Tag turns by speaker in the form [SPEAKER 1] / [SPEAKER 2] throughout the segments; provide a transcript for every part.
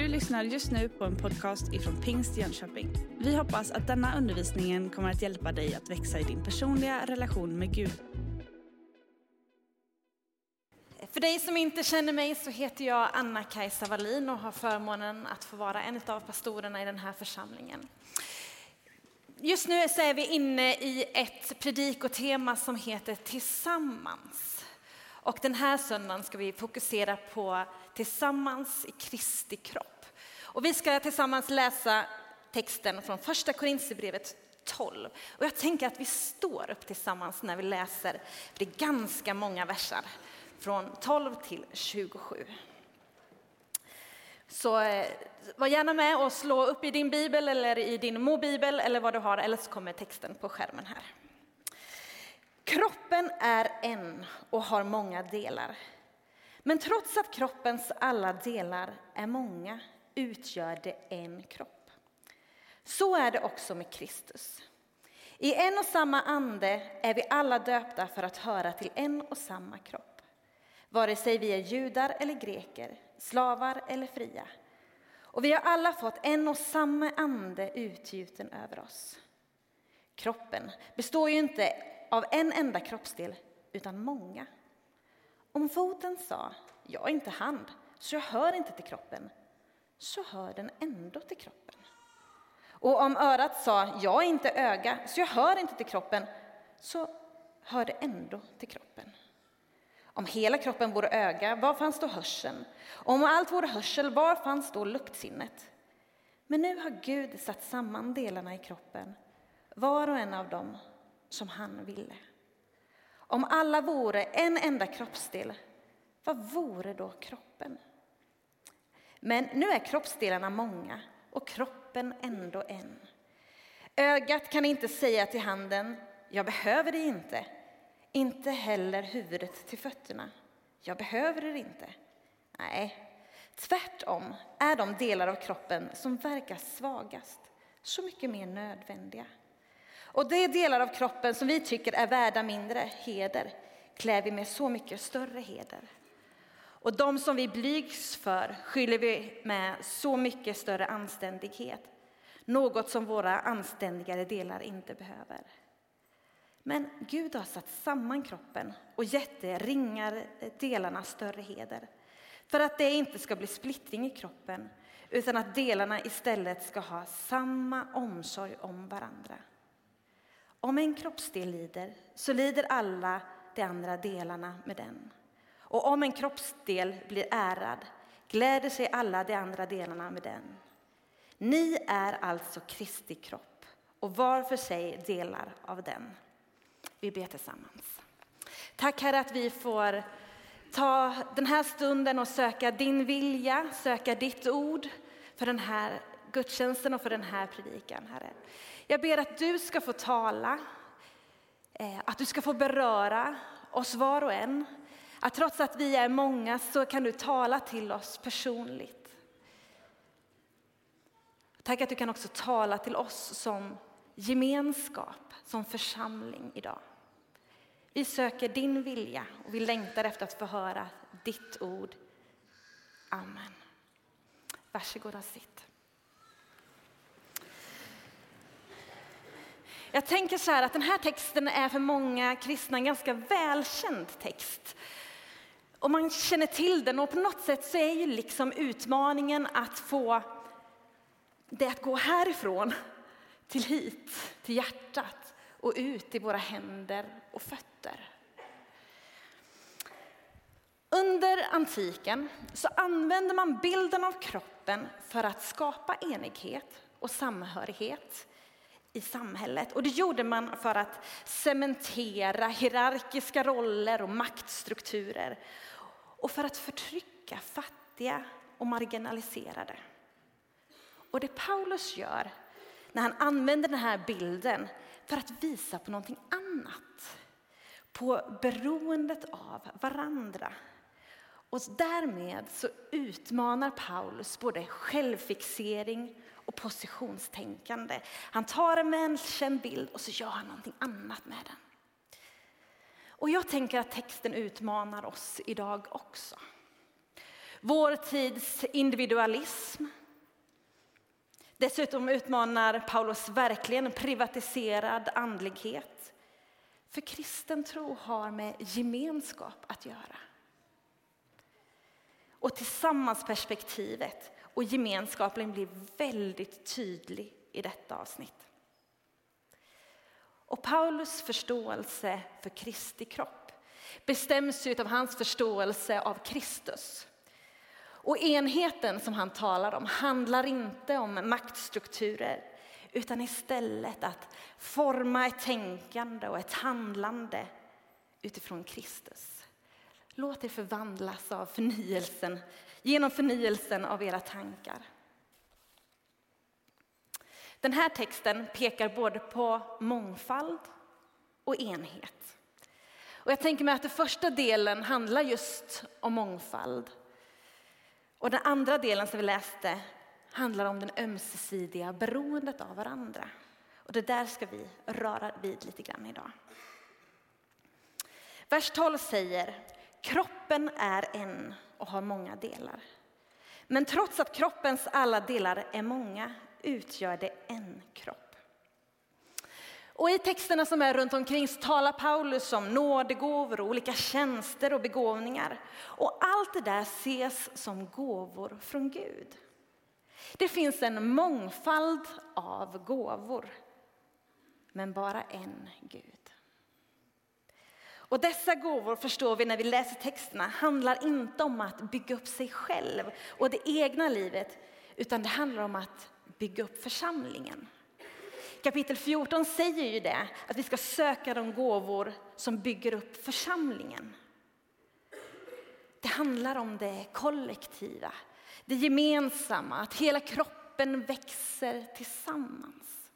[SPEAKER 1] Du lyssnar just nu på en podcast ifrån Pingst Jönköping. Vi hoppas att denna undervisning kommer att hjälpa dig att växa i din personliga relation med Gud.
[SPEAKER 2] För dig som inte känner mig så heter jag Anna-Kajsa Wallin och har förmånen att få vara en av pastorerna i den här församlingen. Just nu så är vi inne i ett predikotema som heter Tillsammans. Och den här söndagen ska vi fokusera på Tillsammans i Kristi kropp. Och vi ska tillsammans läsa texten från första Korinthierbrevet 12. Och jag tänker att vi står upp tillsammans när vi läser, det är ganska många versar, från 12 till 27. Så eh, var gärna med och slå upp i din bibel eller i din mobibel eller vad du har, eller så kommer texten på skärmen här. Kroppen är en och har många delar. Men trots att kroppens alla delar är många utgör det en kropp. Så är det också med Kristus. I en och samma ande är vi alla döpta för att höra till en och samma kropp. Vare sig vi är judar eller greker, slavar eller fria. Och vi har alla fått en och samma ande utgjuten över oss. Kroppen består ju inte av en enda kroppsdel, utan många. Om foten sa, jag är inte hand, så jag hör inte till kroppen, så hör den ändå till kroppen. Och om örat sa, jag är inte öga, så jag hör inte till kroppen, så hör det ändå till kroppen. Om hela kroppen vore öga, var fanns då hörseln? Om allt vore hörsel, var fanns då luktsinnet? Men nu har Gud satt samman delarna i kroppen, var och en av dem som han ville. Om alla vore en enda kroppsdel, vad vore då kroppen? Men nu är kroppsdelarna många och kroppen ändå en. Ögat kan inte säga till handen, jag behöver dig inte. Inte heller huvudet till fötterna, jag behöver er inte. Nej, tvärtom är de delar av kroppen som verkar svagast så mycket mer nödvändiga. Och de delar av kroppen som vi tycker är värda mindre heder klär vi med så mycket större heder. Och de som vi blygs för skyller vi med så mycket större anständighet. Något som våra anständigare delar inte behöver. Men Gud har satt samman kroppen och gett de ringar delarna större heder. För att det inte ska bli splittring i kroppen utan att delarna istället ska ha samma omsorg om varandra. Om en kroppsdel lider, så lider alla de andra delarna med den. Och om en kroppsdel blir ärad gläder sig alla de andra delarna med den. Ni är alltså Kristi kropp och var för sig delar av den. Vi ber tillsammans. Tack Herre att vi får ta den här stunden och söka din vilja, söka ditt ord för den här gudstjänsten och för den här predikan, Herre. Jag ber att du ska få tala, eh, att du ska få beröra oss var och en. Att trots att vi är många så kan du tala till oss personligt. Tack att du kan också tala till oss som gemenskap, som församling idag. Vi söker din vilja och vi längtar efter att få höra ditt ord. Amen. Varsågod och sitt. Jag tänker så här att den här texten är för många kristna en ganska välkänd text. Och man känner till den och på något sätt så är ju liksom utmaningen att få det att gå härifrån till hit, till hjärtat och ut i våra händer och fötter. Under antiken så använde man bilden av kroppen för att skapa enighet och samhörighet i samhället. Och det gjorde man för att cementera hierarkiska roller och maktstrukturer och för att förtrycka fattiga och marginaliserade. Och det Paulus gör när han använder den här bilden för att visa på någonting annat. På beroendet av varandra. Och därmed så utmanar Paulus både självfixering och positionstänkande. Han tar en välkänd bild och så gör han någonting annat med den. Och jag tänker att texten utmanar oss idag också. vår tids individualism. Dessutom utmanar Paulus verkligen privatiserad andlighet. För kristen tro har med gemenskap att göra. Och tillsammansperspektivet och gemenskapen blir väldigt tydlig i detta avsnitt. Och Paulus förståelse för Kristi kropp bestäms av hans förståelse av Kristus. Och enheten som han talar om handlar inte om maktstrukturer utan istället att forma ett tänkande och ett handlande utifrån Kristus. Låt er förvandlas av förnyelsen, genom förnyelsen av era tankar. Den här texten pekar både på mångfald och enhet. Och jag tänker mig att den första delen handlar just om mångfald. Och den andra delen som vi läste handlar om den ömsesidiga beroendet av varandra. Och det där ska vi röra vid lite grann idag. Vers 12 säger, kroppen är en och har många delar. Men trots att kroppens alla delar är många utgör det en kropp. Och I texterna som är runt omkring talar Paulus om nådegåvor, olika tjänster och begåvningar. Och allt det där ses som gåvor från Gud. Det finns en mångfald av gåvor, men bara en Gud. Och dessa gåvor förstår vi när vi läser texterna handlar inte om att bygga upp sig själv och det egna livet, utan det handlar om att bygga upp församlingen. Kapitel 14 säger ju det, att vi ska söka de gåvor som bygger upp församlingen. Det handlar om det kollektiva, det gemensamma, att hela kroppen växer tillsammans.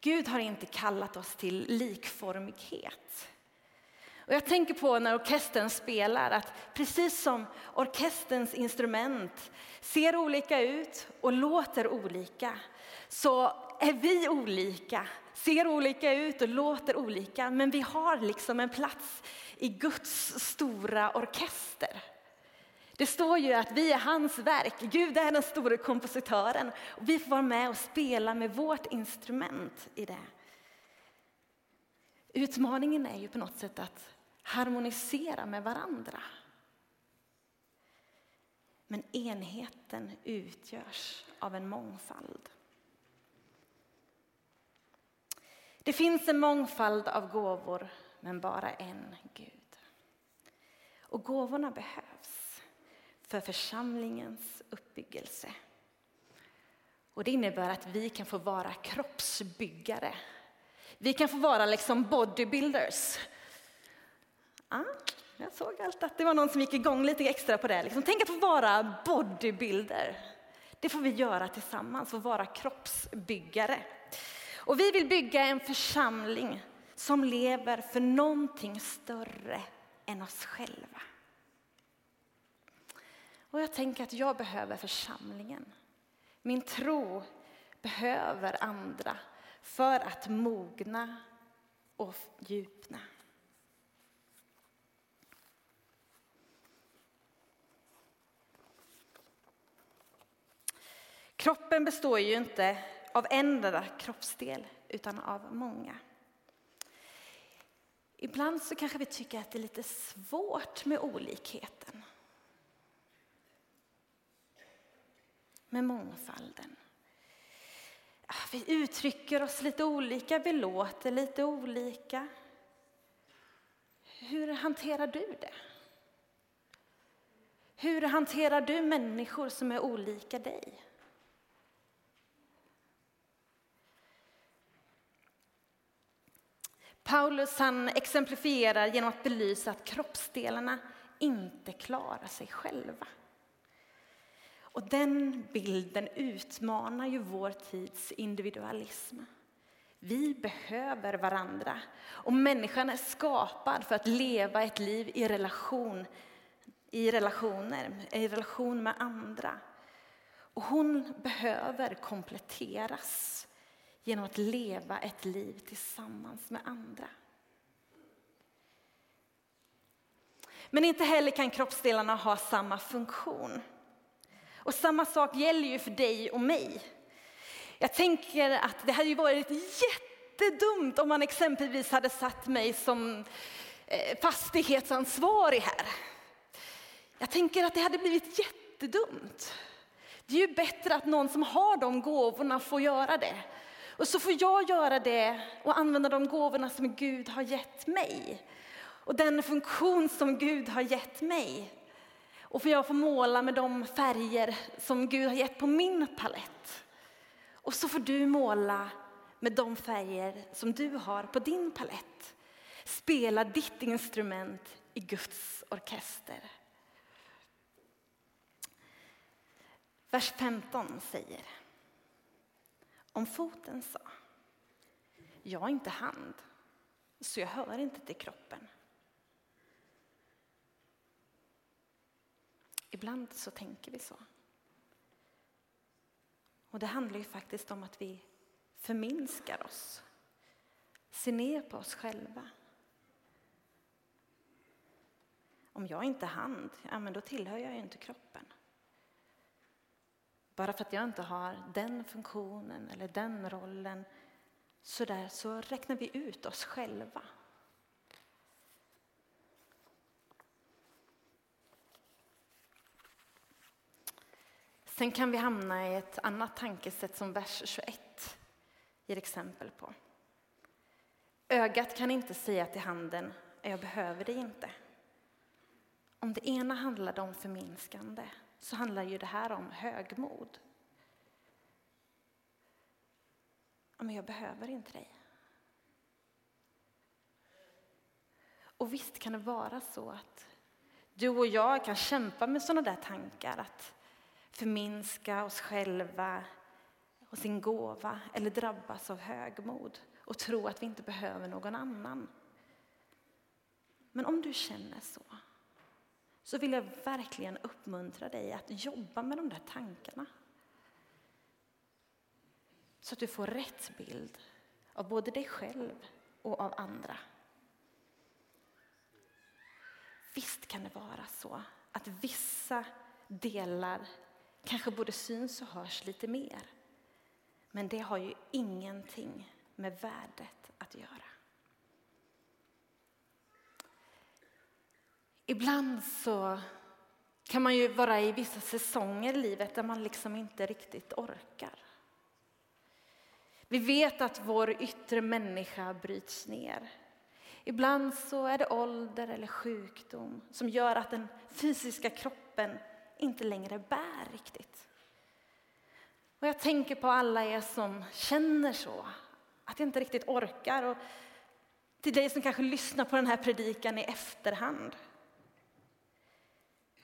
[SPEAKER 2] Gud har inte kallat oss till likformighet. Och jag tänker på när orkestern spelar att precis som orkesterns instrument ser olika ut och låter olika så är vi olika, ser olika ut och låter olika men vi har liksom en plats i Guds stora orkester. Det står ju att vi är hans verk, Gud är den stora kompositören och vi får vara med och spela med vårt instrument i det. Utmaningen är ju på något sätt att harmonisera med varandra. Men enheten utgörs av en mångfald. Det finns en mångfald av gåvor, men bara en Gud. Och gåvorna behövs för församlingens uppbyggelse. Och det innebär att vi kan få vara kroppsbyggare. Vi kan få vara liksom bodybuilders Ah, jag såg allt att det var någon som gick igång lite extra på det. Liksom, tänk att få vara bodybuilder. Det får vi göra tillsammans, få vara kroppsbyggare. Och vi vill bygga en församling som lever för någonting större än oss själva. Och jag tänker att jag behöver församlingen. Min tro behöver andra för att mogna och djupna. Kroppen består ju inte av en enda kroppsdel, utan av många. Ibland så kanske vi tycker att det är lite svårt med olikheten. Med mångfalden. Ah, vi uttrycker oss lite olika, vi låter lite olika. Hur hanterar du det? Hur hanterar du människor som är olika dig? Paulus han exemplifierar genom att belysa att kroppsdelarna inte klarar sig själva. Och den bilden utmanar ju vår tids individualism. Vi behöver varandra och människan är skapad för att leva ett liv i relation i relationer, i relation med andra. Och hon behöver kompletteras genom att leva ett liv tillsammans med andra. Men inte heller kan kroppsdelarna ha samma funktion. Och samma sak gäller ju för dig och mig. Jag tänker att det hade ju varit jättedumt om man exempelvis hade satt mig som eh, fastighetsansvarig här. Jag tänker att det hade blivit jättedumt. Det är ju bättre att någon som har de gåvorna får göra det. Och så får jag göra det och använda de gåvorna som Gud har gett mig. Och den funktion som Gud har gett mig. Och för jag får måla med de färger som Gud har gett på min palett. Och så får du måla med de färger som du har på din palett. Spela ditt instrument i Guds orkester. Vers 15 säger Om foten sa Jag är inte hand, så jag hör inte till kroppen. Ibland så tänker vi så. Och det handlar ju faktiskt om att vi förminskar oss, ser ner på oss själva. Om jag inte är hand, ja men då tillhör jag ju inte kroppen. Bara för att jag inte har den funktionen eller den rollen så, där, så räknar vi ut oss själva. Sen kan vi hamna i ett annat tankesätt som vers 21 ger exempel på. Ögat kan inte säga till handen, jag behöver dig inte. Om det ena handlade om förminskande så handlar ju det här om högmod. Men jag behöver inte dig. Och visst kan det vara så att du och jag kan kämpa med sådana där tankar. Att förminska oss själva och sin gåva eller drabbas av högmod och tro att vi inte behöver någon annan. Men om du känner så, så vill jag verkligen uppmuntra dig att jobba med de där tankarna. Så att du får rätt bild av både dig själv och av andra. Visst kan det vara så att vissa delar kanske både syns och hörs lite mer. Men det har ju ingenting med värdet att göra. Ibland så kan man ju vara i vissa säsonger i livet där man liksom inte riktigt orkar. Vi vet att vår yttre människa bryts ner. Ibland så är det ålder eller sjukdom som gör att den fysiska kroppen inte längre bär riktigt. Och jag tänker på alla er som känner så, att jag inte riktigt orkar. Och till dig som kanske lyssnar på den här predikan i efterhand.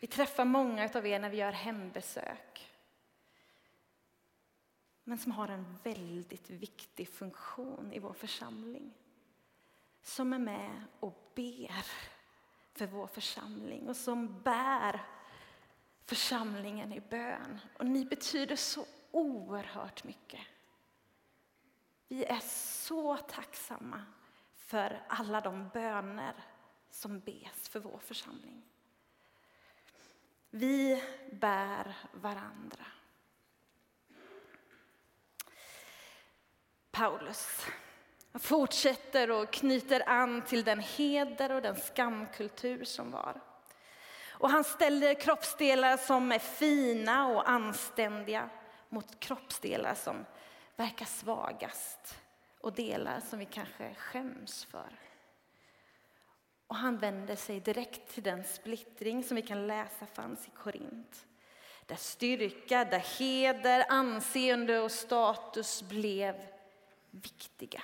[SPEAKER 2] Vi träffar många av er när vi gör hembesök. Men som har en väldigt viktig funktion i vår församling. Som är med och ber för vår församling och som bär församlingen i bön. Och ni betyder så oerhört mycket. Vi är så tacksamma för alla de böner som bes för vår församling. Vi bär varandra. Paulus fortsätter och knyter an till den heder och den skamkultur som var. Och han ställer kroppsdelar som är fina och anständiga mot kroppsdelar som verkar svagast och delar som vi kanske skäms för. Och han vänder sig direkt till den splittring som vi kan läsa fanns i Korint. Där styrka, där heder, anseende och status blev viktiga.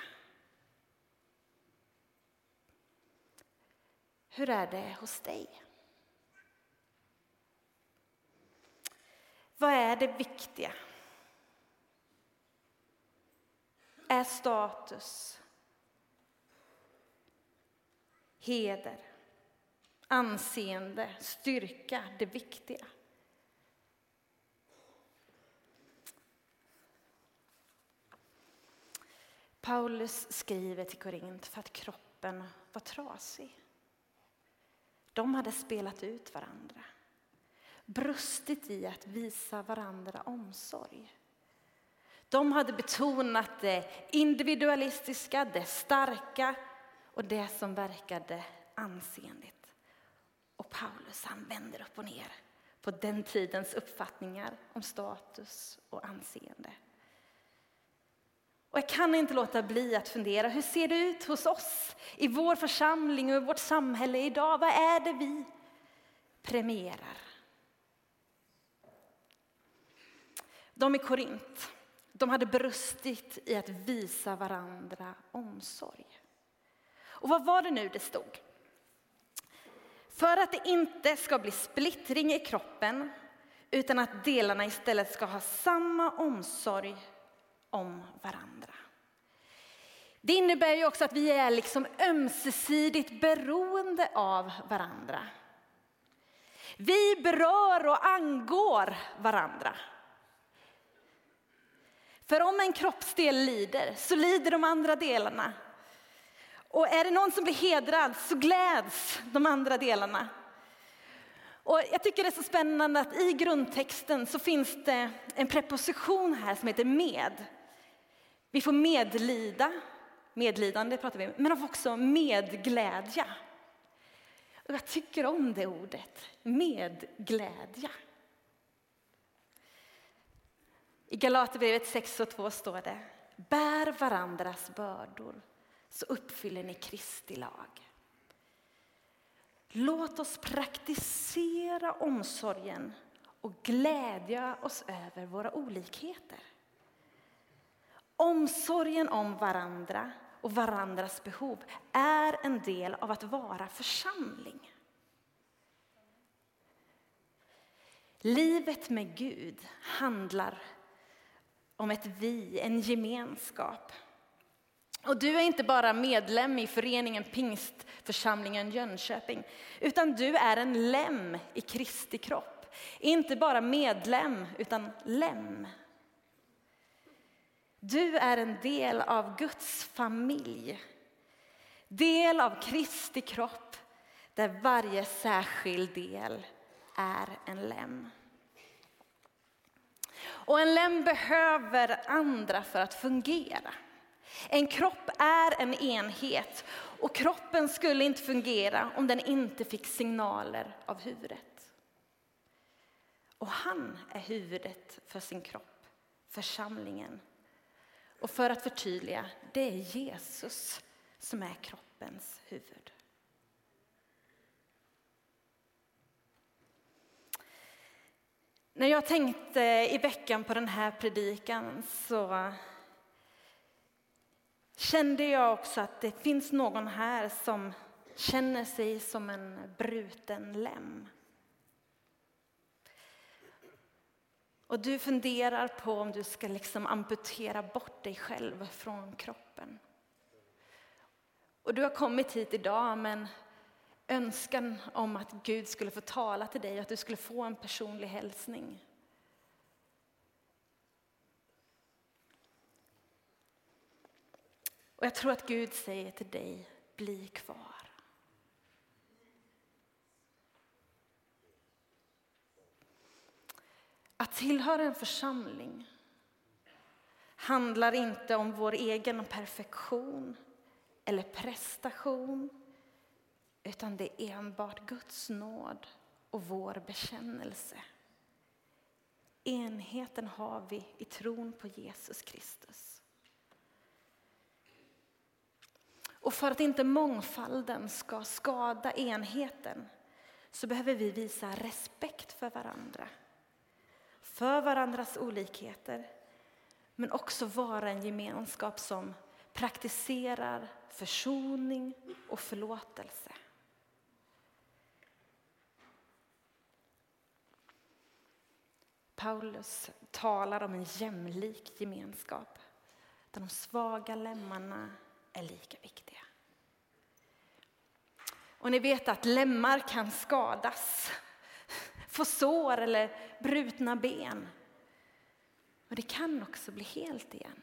[SPEAKER 2] Hur är det hos dig? Vad är det viktiga? Är status, heder, anseende, styrka det viktiga? Paulus skriver till Korint för att kroppen var trasig. De hade spelat ut varandra. Brustit i att visa varandra omsorg. De hade betonat det individualistiska, det starka och det som verkade ansenligt. Och Paulus han vänder upp och ner på den tidens uppfattningar om status och anseende. Och jag kan inte låta bli att fundera, hur ser det ut hos oss i vår församling och i vårt samhälle idag? Vad är det vi premierar? De i Korint, de hade brustit i att visa varandra omsorg. Och vad var det nu det stod? För att det inte ska bli splittring i kroppen utan att delarna istället ska ha samma omsorg om varandra. Det innebär ju också att vi är liksom ömsesidigt beroende av varandra. Vi berör och angår varandra. För om en kroppsdel lider så lider de andra delarna. Och är det någon som blir hedrad så gläds de andra delarna. Och jag tycker det är så spännande att i grundtexten så finns det en preposition här som heter med. Vi får medlida, medlidande pratar vi om, men också medglädja. Och jag tycker om det ordet, medglädja. I Galaterbrevet 6 och 2 står det, bär varandras bördor så uppfyller ni Kristi lag. Låt oss praktisera omsorgen och glädja oss över våra olikheter. Omsorgen om varandra och varandras behov är en del av att vara församling. Livet med Gud handlar om ett vi, en gemenskap. Och du är inte bara medlem i föreningen Pingstförsamlingen Jönköping, utan du är en lem i Kristi kropp. Inte bara medlem, utan lem. Du är en del av Guds familj. Del av Kristi kropp, där varje särskild del är en lem. Och en lem behöver andra för att fungera. En kropp är en enhet och kroppen skulle inte fungera om den inte fick signaler av huvudet. Och han är huvudet för sin kropp, församlingen. Och för att förtydliga, det är Jesus som är kroppens huvud. När jag tänkte i veckan på den här predikan så kände jag också att det finns någon här som känner sig som en bruten lem. Och du funderar på om du ska liksom amputera bort dig själv från kroppen. Och du har kommit hit idag men önskan om att Gud skulle få tala till dig och att du skulle få en personlig hälsning. Och jag tror att Gud säger till dig, bli kvar. Att tillhöra en församling handlar inte om vår egen perfektion eller prestation utan det är enbart Guds nåd och vår bekännelse. Enheten har vi i tron på Jesus Kristus. Och för att inte mångfalden ska skada enheten så behöver vi visa respekt för varandra. För varandras olikheter, men också vara en gemenskap som praktiserar försoning och förlåtelse. Paulus talar om en jämlik gemenskap där de svaga lemmarna är lika viktiga. Och ni vet att lemmar kan skadas, få sår eller brutna ben. Och det kan också bli helt igen.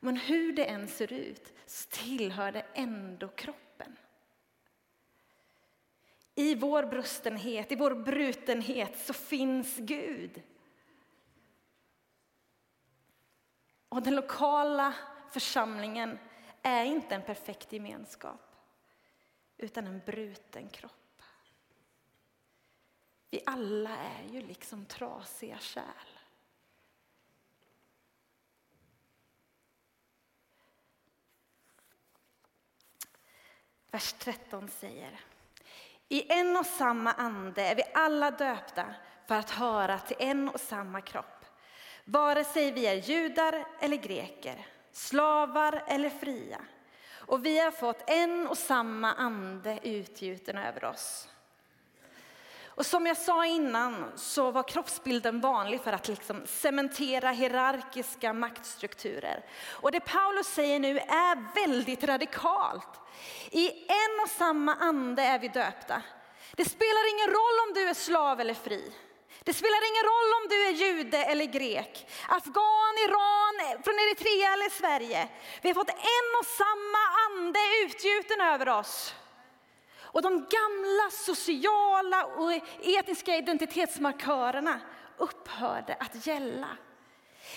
[SPEAKER 2] Men hur det än ser ut så tillhör det ändå kroppen. I vår brustenhet, i vår brutenhet så finns Gud. Och den lokala församlingen är inte en perfekt gemenskap, utan en bruten kropp. Vi alla är ju liksom trasiga kärl. Vers 13 säger i en och samma ande är vi alla döpta för att höra till en och samma kropp. Vare sig vi är judar eller greker, slavar eller fria. Och vi har fått en och samma ande utgjuten över oss. Och som jag sa innan så var kroppsbilden vanlig för att liksom cementera hierarkiska maktstrukturer. Och det Paulus säger nu är väldigt radikalt. I en och samma ande är vi döpta. Det spelar ingen roll om du är slav eller fri. Det spelar ingen roll om du är jude eller grek, afghan, Iran, från Eritrea eller Sverige. Vi har fått en och samma ande utgjuten över oss. Och de gamla sociala och etniska identitetsmarkörerna upphörde att gälla.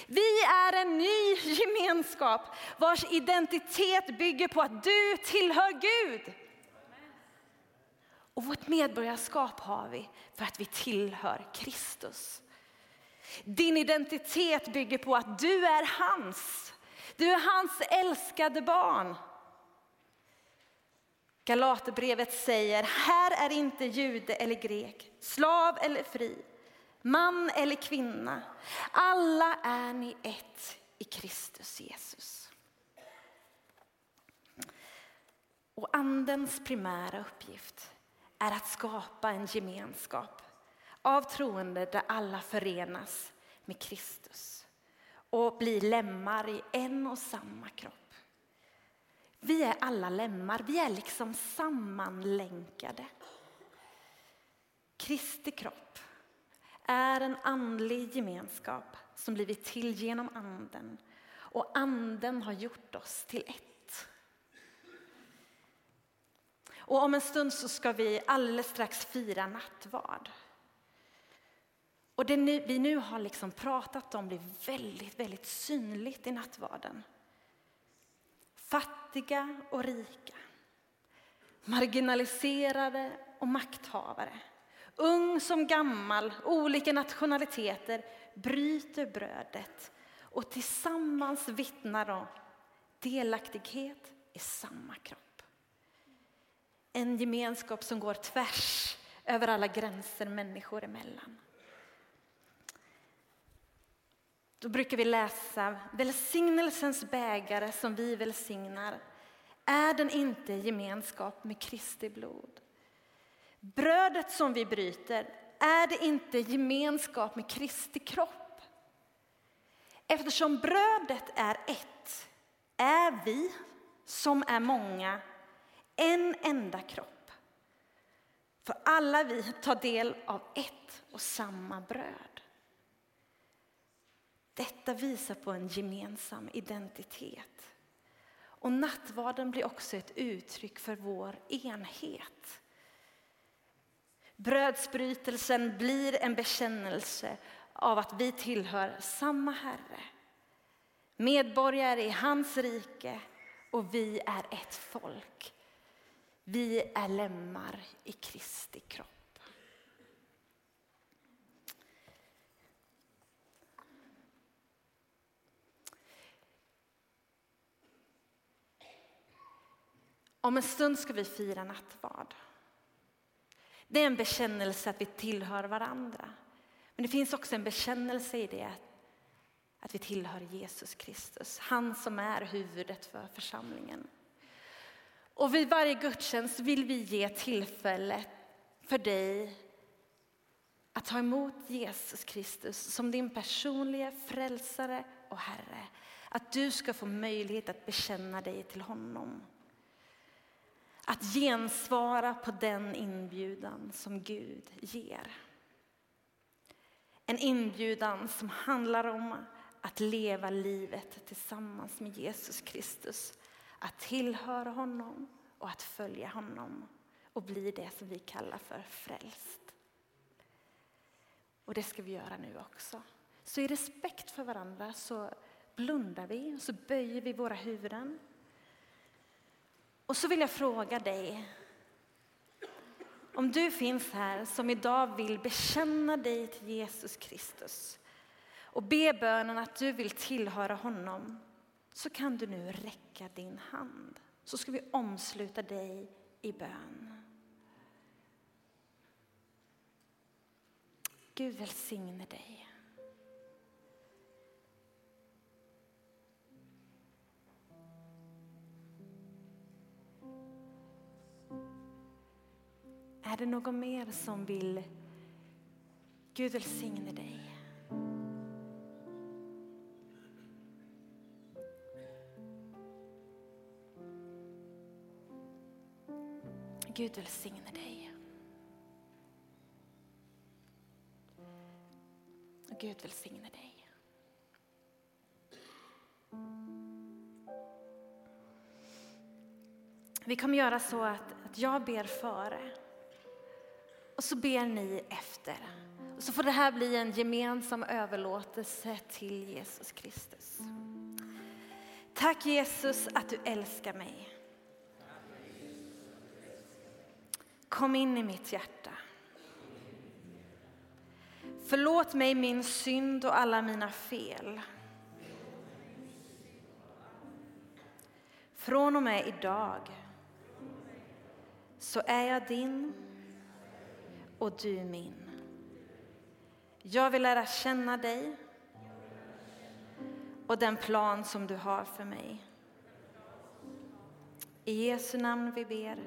[SPEAKER 2] Vi är en ny gemenskap vars identitet bygger på att du tillhör Gud. Och vårt medborgarskap har vi för att vi tillhör Kristus. Din identitet bygger på att du är hans. Du är hans älskade barn. Galaterbrevet säger, här är inte jude eller grek, slav eller fri, man eller kvinna. Alla är ni ett i Kristus Jesus. Och andens primära uppgift är att skapa en gemenskap av troende där alla förenas med Kristus och blir lemmar i en och samma kropp. Vi är alla lemmar, vi är liksom sammanlänkade. Kristi kropp är en andlig gemenskap som blivit till genom anden och anden har gjort oss till ett. Och om en stund så ska vi alldeles strax fira nattvard. Och det vi nu har liksom pratat om blir väldigt, väldigt synligt i nattvarden. Fattiga och rika, marginaliserade och makthavare, ung som gammal, olika nationaliteter bryter brödet och tillsammans vittnar om delaktighet i samma kropp. En gemenskap som går tvärs över alla gränser människor emellan. Då brukar vi läsa välsignelsens bägare som vi välsignar. Är den inte i gemenskap med Kristi blod? Brödet som vi bryter, är det inte gemenskap med Kristi kropp? Eftersom brödet är ett, är vi som är många en enda kropp. För alla vi tar del av ett och samma bröd. Detta visar på en gemensam identitet. Och nattvarden blir också ett uttryck för vår enhet. Brödsbrytelsen blir en bekännelse av att vi tillhör samma Herre. Medborgare i hans rike och vi är ett folk. Vi är lemmar i Kristi kropp. Om en stund ska vi fira nattvard. Det är en bekännelse att vi tillhör varandra. Men det finns också en bekännelse i det att vi tillhör Jesus Kristus, han som är huvudet för församlingen. Och vid varje gudstjänst vill vi ge tillfälle för dig att ta emot Jesus Kristus som din personliga frälsare och Herre. Att du ska få möjlighet att bekänna dig till honom. Att gensvara på den inbjudan som Gud ger. En inbjudan som handlar om att leva livet tillsammans med Jesus Kristus. Att tillhöra honom och att följa honom och bli det som vi kallar för frälst. Och det ska vi göra nu också. Så i respekt för varandra så blundar vi och så böjer vi våra huvuden. Och så vill jag fråga dig om du finns här som idag vill bekänna dig till Jesus Kristus och be bönen att du vill tillhöra honom så kan du nu räcka din hand så ska vi omsluta dig i bön. Gud välsigne dig. Är det någon mer som vill Gud välsigne dig? Gud välsigne dig. Gud välsigne dig. Vi kommer göra så att, att jag ber före och så ber ni efter. Och så får det här bli en gemensam överlåtelse till Jesus Kristus. Tack Jesus att du älskar mig. Kom in i mitt hjärta. Förlåt mig min synd och alla mina fel. Från och med idag så är jag din och du min. Jag vill lära känna dig och den plan som du har för mig. I Jesu namn vi ber.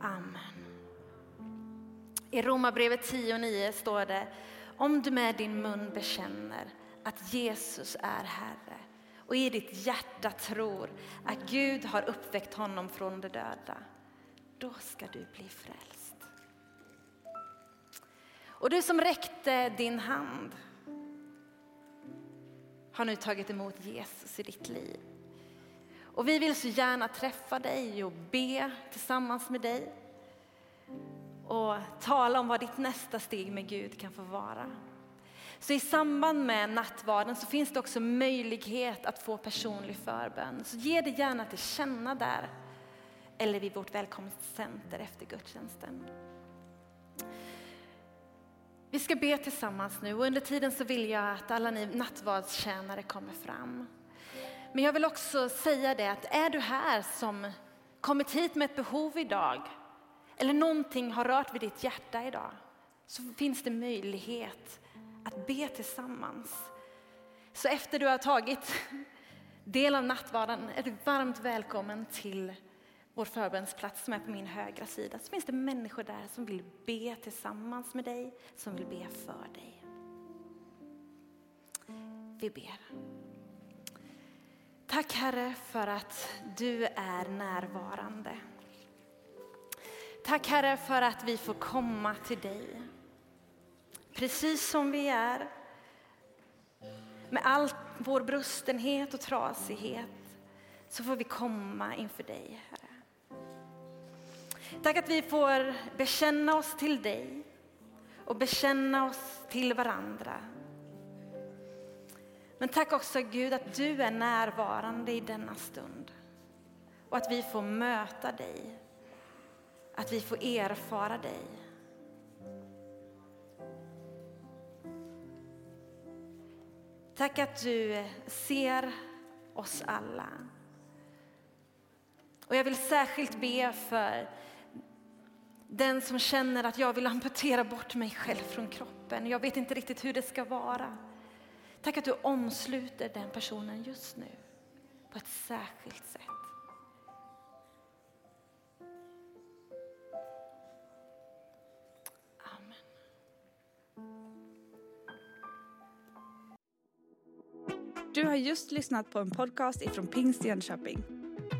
[SPEAKER 2] Amen. I Romarbrevet 10.9 står det, om du med din mun bekänner att Jesus är Herre och i ditt hjärta tror att Gud har uppväckt honom från de döda, då ska du bli frälst. Och du som räckte din hand har nu tagit emot Jesus i ditt liv. Och vi vill så gärna träffa dig och be tillsammans med dig. Och tala om vad ditt nästa steg med Gud kan få vara. Så i samband med nattvarden så finns det också möjlighet att få personlig förbön. Så ge det gärna till känna där eller vid vårt välkomstcenter efter gudstjänsten. Vi ska be tillsammans nu och under tiden så vill jag att alla ni nattvardstjänare kommer fram. Men jag vill också säga det att är du här som kommit hit med ett behov idag eller någonting har rört vid ditt hjärta idag så finns det möjlighet att be tillsammans. Så efter du har tagit del av nattvarden är du varmt välkommen till vår förbönsplats som är på min högra sida. Så finns det människor där som vill be tillsammans med dig, som vill be för dig. Vi ber. Tack Herre för att du är närvarande. Tack Herre för att vi får komma till dig. Precis som vi är. Med all vår brustenhet och trasighet så får vi komma inför dig Herre. Tack att vi får bekänna oss till dig och bekänna oss till varandra. Men tack också Gud att du är närvarande i denna stund och att vi får möta dig, att vi får erfara dig. Tack att du ser oss alla. Och jag vill särskilt be för den som känner att jag vill amputera bort mig själv från kroppen. Jag vet inte riktigt hur det ska vara. Tack att du omsluter den personen just nu på ett särskilt sätt. Amen.
[SPEAKER 1] Du har just lyssnat på en podcast ifrån Pingst Jönköping.